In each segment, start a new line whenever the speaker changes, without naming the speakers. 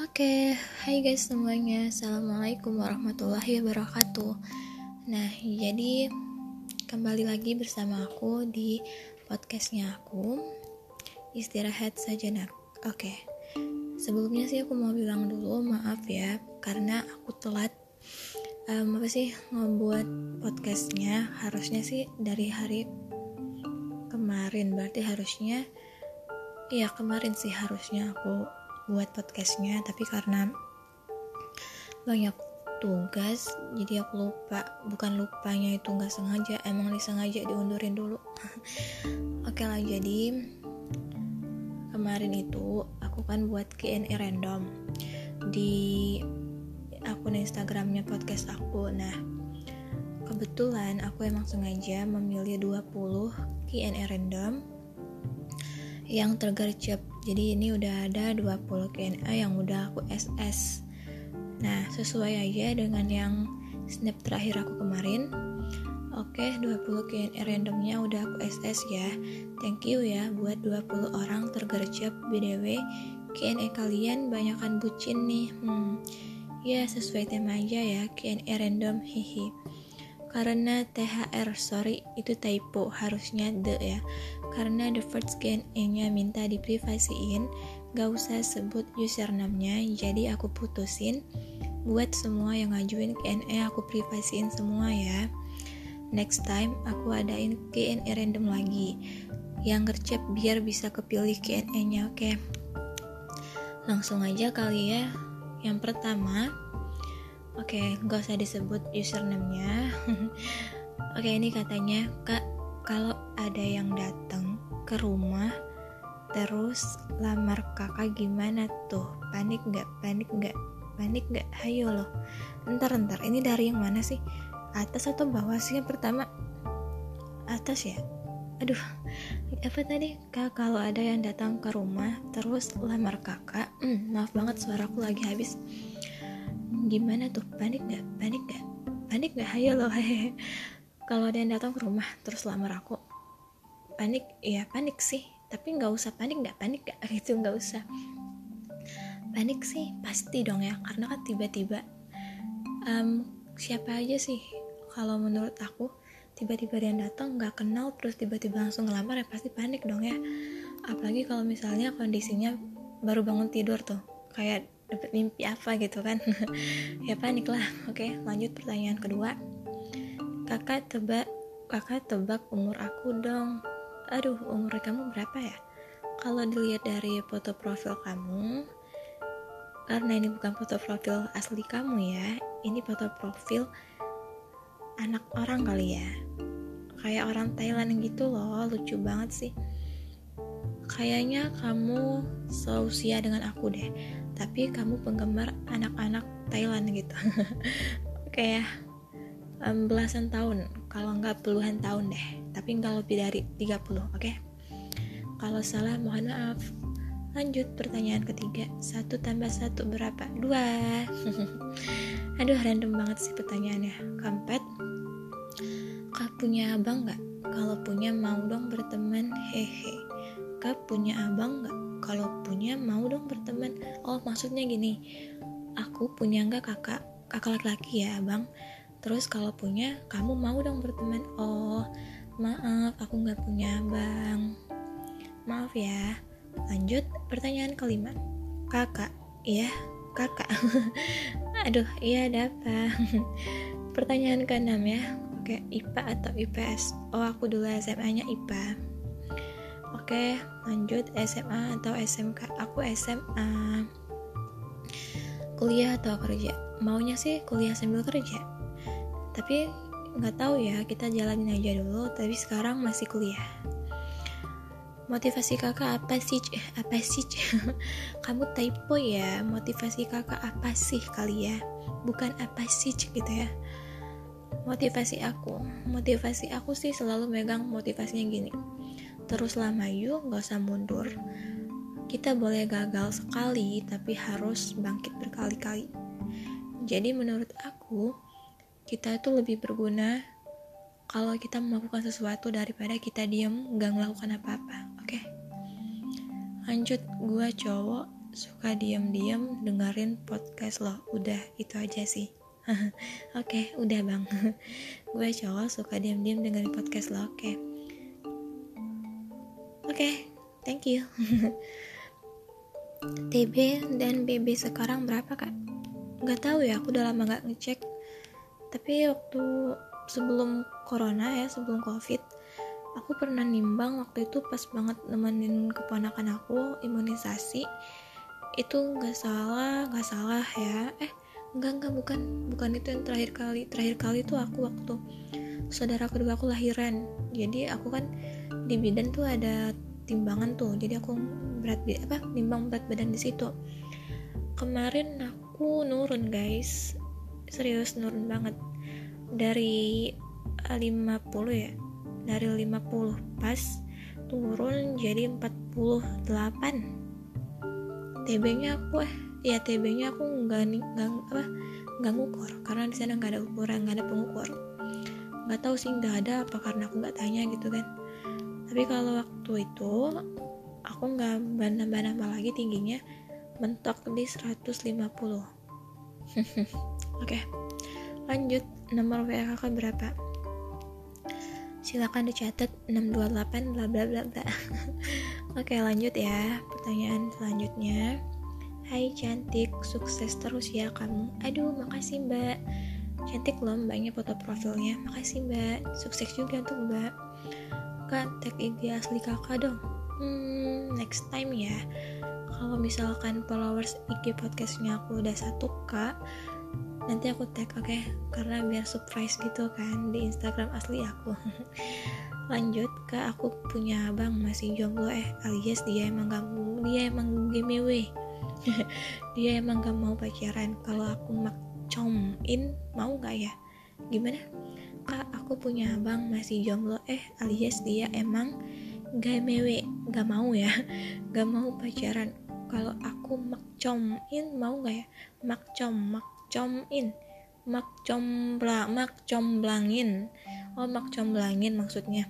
Oke, hai guys semuanya. Assalamualaikum warahmatullahi wabarakatuh. Nah, jadi kembali lagi bersama aku di podcastnya aku Istirahat sejenak Oke, sebelumnya sih aku mau bilang dulu maaf ya Karena aku telat um, Apa sih, ngebuat podcastnya. Harusnya sih dari hari kemarin Berarti harusnya Iya kemarin sih harusnya aku buat podcastnya tapi karena banyak tugas jadi aku lupa bukan lupanya itu nggak sengaja emang disengaja diundurin dulu. Oke lah jadi kemarin itu aku kan buat Q&A random di akun Instagramnya podcast aku. Nah kebetulan aku emang sengaja memilih 20 Q&A random yang tergercep jadi ini udah ada 20 KNA yang udah aku SS nah sesuai aja dengan yang snap terakhir aku kemarin. Oke 20 KNA randomnya udah aku SS ya. Thank you ya buat 20 orang tergercep BDW KNA kalian banyakkan bucin nih. Hmm, ya sesuai tema aja ya KNA random hihi karena THR sorry itu typo harusnya the ya karena the first scan nya minta diprivasiin gak usah sebut username-nya jadi aku putusin buat semua yang ngajuin KNE aku privasiin semua ya next time aku adain KNE random lagi yang gercep biar bisa kepilih KNE nya oke okay? langsung aja kali ya yang pertama Oke, okay, gak usah disebut username-nya. Oke, okay, ini katanya, Kak, kalau ada yang datang ke rumah terus lamar kakak gimana tuh? Panik nggak? Panik nggak? Panik nggak? Hayo loh. Ntar ntar, ini dari yang mana sih? Atas atau bawah sih? Yang pertama atas ya. Aduh, apa tadi? Kak, kalau ada yang datang ke rumah terus lamar kakak, hmm, maaf banget suaraku lagi habis gimana tuh panik nggak panik nggak panik nggak hayo loh kalau ada yang datang ke rumah terus lamar aku panik. Ya panik sih. Tapi nggak usah panik nggak panik nggak? Gitu nggak usah. Panik sih pasti dong ya. Karena kan tiba-tiba um, siapa aja sih kalau menurut aku tiba-tiba dia datang nggak kenal terus tiba-tiba langsung ngelamar ya pasti panik dong ya. Apalagi kalau misalnya kondisinya baru bangun tidur tuh kayak dapat mimpi apa gitu kan. Ya panik lah. Oke lanjut pertanyaan kedua kakak tebak kakak tebak umur aku dong. Aduh umur kamu berapa ya? Kalau dilihat dari foto profil kamu karena ini bukan foto profil asli kamu ya ini foto profil anak orang kali ya. Kayak orang Thailand gitu loh lucu banget sih. Kayaknya kamu seusia dengan aku deh tapi kamu penggemar anak-anak Thailand gitu. Kayak um, belasan tahun. Kalau nggak puluhan tahun deh. Tapi nggak lebih dari 30 oke? Okay? kalau salah mohon maaf. Lanjut pertanyaan ketiga. Satu tambah satu berapa? Dua. Aduh random banget sih pertanyaannya. Kampet kak punya abang nggak? Kalau punya mau dong berteman. Hehe. Kak punya abang nggak? Kalau punya mau dong berteman. Oh maksudnya gini. Aku punya nggak kakak? Kakak laki-laki ya bang terus kalau punya kamu mau dong berteman? Oh maaf aku nggak punya bang maaf ya. Lanjut pertanyaan kelima. Kakak iya kakak. Aduh iya ada apa? Pertanyaan keenam ya. Oke IPA atau IPS oh aku dulu SMA nya IPA Oke, lanjut SMA atau SMK. Aku SMA. Kuliah atau kerja? Maunya sih kuliah sambil kerja. Tapi nggak tahu ya, kita jalanin aja dulu. Tapi sekarang masih kuliah. Motivasi kakak apa sih? Eh, apa sih? Kamu typo ya. Motivasi kakak apa sih kali ya? Bukan apa sih gitu ya motivasi aku motivasi aku sih selalu megang motivasinya gini teruslah maju gak usah mundur kita boleh gagal sekali tapi harus bangkit berkali-kali jadi menurut aku kita itu lebih berguna kalau kita melakukan sesuatu daripada kita diem gak melakukan apa-apa oke? Okay? lanjut gue cowok suka diam-diam dengerin podcast lo. Udah itu aja sih. Oke okay, udah bang. Gue cowok suka diam-diam dengerin podcast lo oke? Okay. oke okay, thank you. TB dan BB sekarang berapa kak? Nggak tahu ya aku udah lama nggak ngecek tapi waktu sebelum corona ya sebelum covid aku pernah nimbang waktu itu pas banget nemenin keponakan aku imunisasi. Itu nggak salah nggak salah ya. Eh enggak enggak bukan. Bukan itu yang terakhir kali. Terakhir kali itu aku waktu saudara kedua aku lahiran. Jadi aku kan di bidan tuh ada timbangan tuh. Jadi aku berat apa nimbang berat badan di situ. Kemarin aku nurun guys serius nurun banget. Dari 50 ya? Dari 50 pas turun jadi 48 TB nya aku eh ya TB nya aku nggak nggak apa nggak ngukur. Karena di sana nggak ada ukuran nggak ada pengukur. Nggak tahu sih nggak ada apa karena aku nggak tanya gitu kan. Tapi kalau waktu itu aku nggak nambah-nambah lagi tingginya mentok di 150 oke. Lanjut nomor WA kakak berapa? Silakan dicatat 628 bla bla bla bla. Oke lanjut ya pertanyaan selanjutnya. Hai cantik, sukses terus ya kamu. Aduh, makasih mbak. Cantik loh mbaknya foto profilnya. Makasih mbak, sukses juga untuk mbak. Kak, tag IG asli kakak dong. Hmm, next time ya. Kalau misalkan followers IG podcastnya aku udah satu k nanti aku tag oke? Okay? karena biar surprise gitu kan di Instagram asli aku. Lanjut ke aku punya abang masih jomblo eh alias dia emang gak dia emang giveaway dia emang gak mau pacaran. Kalau aku makcomin mau gak ya? Gimana? Kak aku punya abang masih jomblo eh alias dia emang gak mewe gak mau ya? Gak mau pacaran. Kalau aku makcomin mau nggak ya? Makcom makcomin. Makcombla makcomblangin. Oh makcomblangin maksudnya.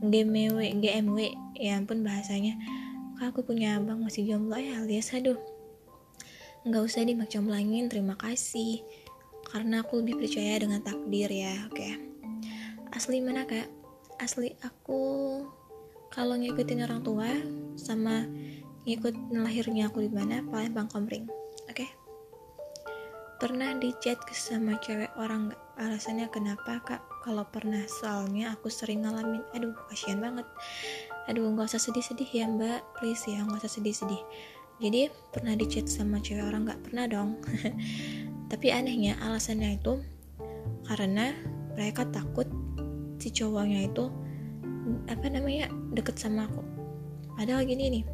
GMW GMW ya ampun bahasanya. Aku punya abang masih jomblo ya alias aduh. Nggak usah dimakcomblangin terima kasih. Karena aku lebih percaya dengan takdir ya oke. Asli mana kak? Asli aku kalau ngikutin orang tua sama ngikut lahirnya aku di mana oke okay? Pernah di chat sama cewek orang gak? alasannya kenapa kak? Kalau pernah soalnya aku sering ngalamin. Aduh kasihan banget. Aduh nggak usah sedih-sedih ya mbak. Please ya nggak usah sedih-sedih. Jadi pernah di chat sama cewek orang nggak? Pernah dong. Tapi anehnya alasannya itu karena mereka takut si cowoknya itu apa namanya deket sama aku. Padahal gini nih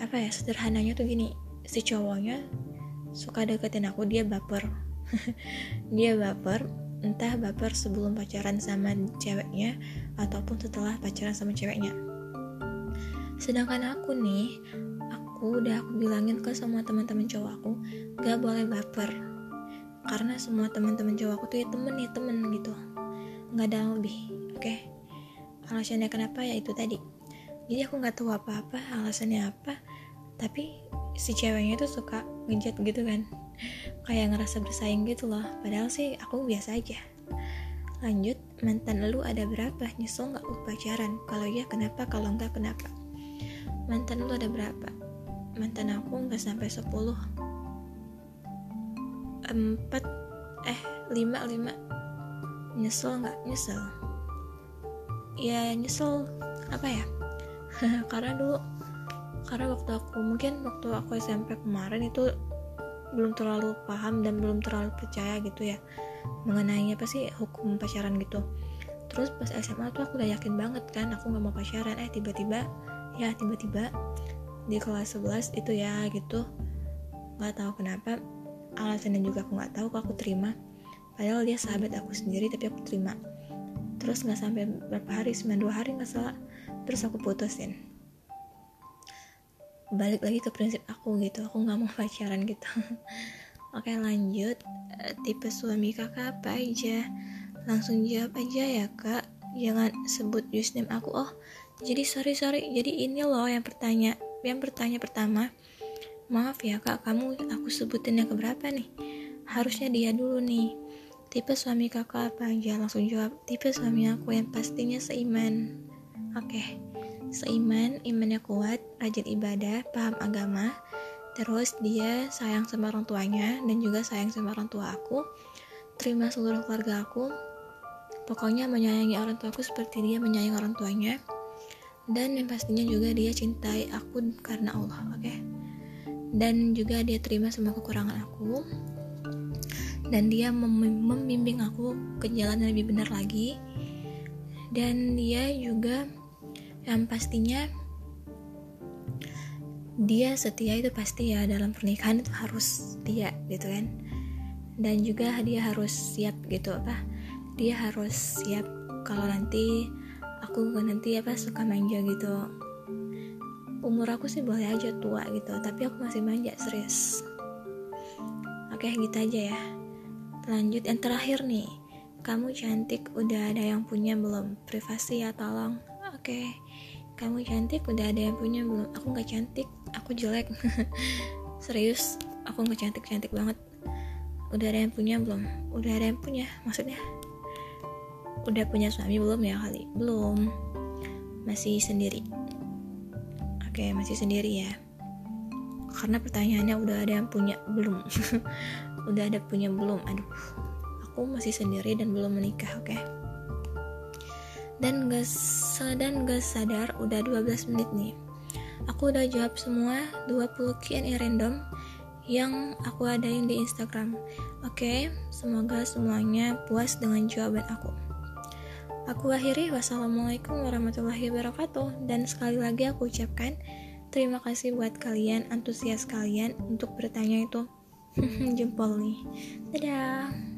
apa ya sederhananya tuh gini. Si cowoknya suka deketin aku dia baper. Dia baper entah baper sebelum pacaran sama ceweknya ataupun setelah pacaran sama ceweknya. Sedangkan aku nih aku udah aku bilangin ke semua teman-teman cowok aku gak boleh baper. Karena semua teman-teman cowok aku tuh ya temen ya temen gitu. Nggak ada lebih oke? Okay? alasannya kenapa? Ya itu tadi. Jadi aku nggak tahu apa-apa alasannya apa? Tapi si ceweknya tuh suka ngejat gitu kan. Kayak ngerasa bersaing gitu loh. Padahal sih aku biasa aja. Lanjut mantan lu ada berapa? Nyesel nggak lu pacaran? Kalau ya kenapa? Kalau enggak kenapa? Mantan lu ada berapa? Mantan aku nggak sampai 10 empat eh lima lima. Nyesel nggak? Nyesel. Ya nyesel. Apa ya? Karena dulu karena waktu aku mungkin waktu aku SMP kemarin itu belum terlalu paham dan belum terlalu percaya gitu ya mengenai apa sih hukum pacaran gitu. Terus pas SMA tuh aku udah yakin banget kan aku nggak mau pacaran. Eh tiba-tiba ya tiba-tiba di kelas 11 itu ya gitu. Nggak tahu kenapa. Alasannya juga aku nggak tahu kok aku terima. Padahal dia sahabat aku sendiri tapi aku terima. Terus nggak sampai berapa hari 92 hari nggak salah. Terus aku putusin balik lagi ke prinsip aku gitu. Aku nggak mau pacaran gitu. Oke lanjut. Eh, tipe suami kakak apa aja? Langsung jawab aja ya kak. Jangan sebut username aku. Oh jadi sorry sorry. Jadi ini loh yang bertanya yang bertanya pertama. Maaf ya kak. Kamu aku sebutin yang keberapa nih? Harusnya dia dulu nih. Tipe suami kakak apa aja? Langsung jawab. Tipe suami aku yang pastinya seiman. Oke. okay. Seiman imannya kuat rajin ibadah paham agama. Terus dia sayang sama orang tuanya dan juga sayang sama orang tua aku. Terima seluruh keluarga aku. Pokoknya menyayangi orang tuaku seperti dia menyayangi orang tuanya. Dan yang pastinya juga dia cintai aku karena Allah oke? Okay? dan juga dia terima semua kekurangan aku. Dan dia mem membimbing aku ke jalan yang lebih benar lagi. Dan dia juga yang pastinya dia setia itu pasti ya dalam pernikahan itu harus setia gitu kan. Dan juga dia harus siap gitu apa dia harus siap kalau nanti aku nanti apa suka manja gitu. Umur aku sih boleh aja tua gitu tapi aku masih manja serius. Oke gitu aja ya. Lanjut yang terakhir nih. Kamu cantik udah ada yang punya belum? Privasi ya tolong. Oke kamu cantik udah ada yang punya belum? Aku nggak cantik aku jelek. Serius aku nggak cantik cantik banget. Udah ada yang punya belum? Udah ada yang punya maksudnya? Udah punya suami belum ya kali? Belum. Masih sendiri. Oke masih sendiri ya. Karena pertanyaannya udah ada yang punya belum? Udah ada punya belum? Aduh aku masih sendiri dan belum menikah oke dan gak dan gak sadar udah 12 menit nih. Aku udah jawab semua 20 Q&A random yang aku adain di Instagram. Oke semoga semuanya puas dengan jawaban aku. Aku akhiri. Wassalamualaikum warahmatullahi wabarakatuh. Dan sekali lagi aku ucapkan terima kasih buat kalian antusias kalian untuk bertanya itu. Jempol nih. Dadah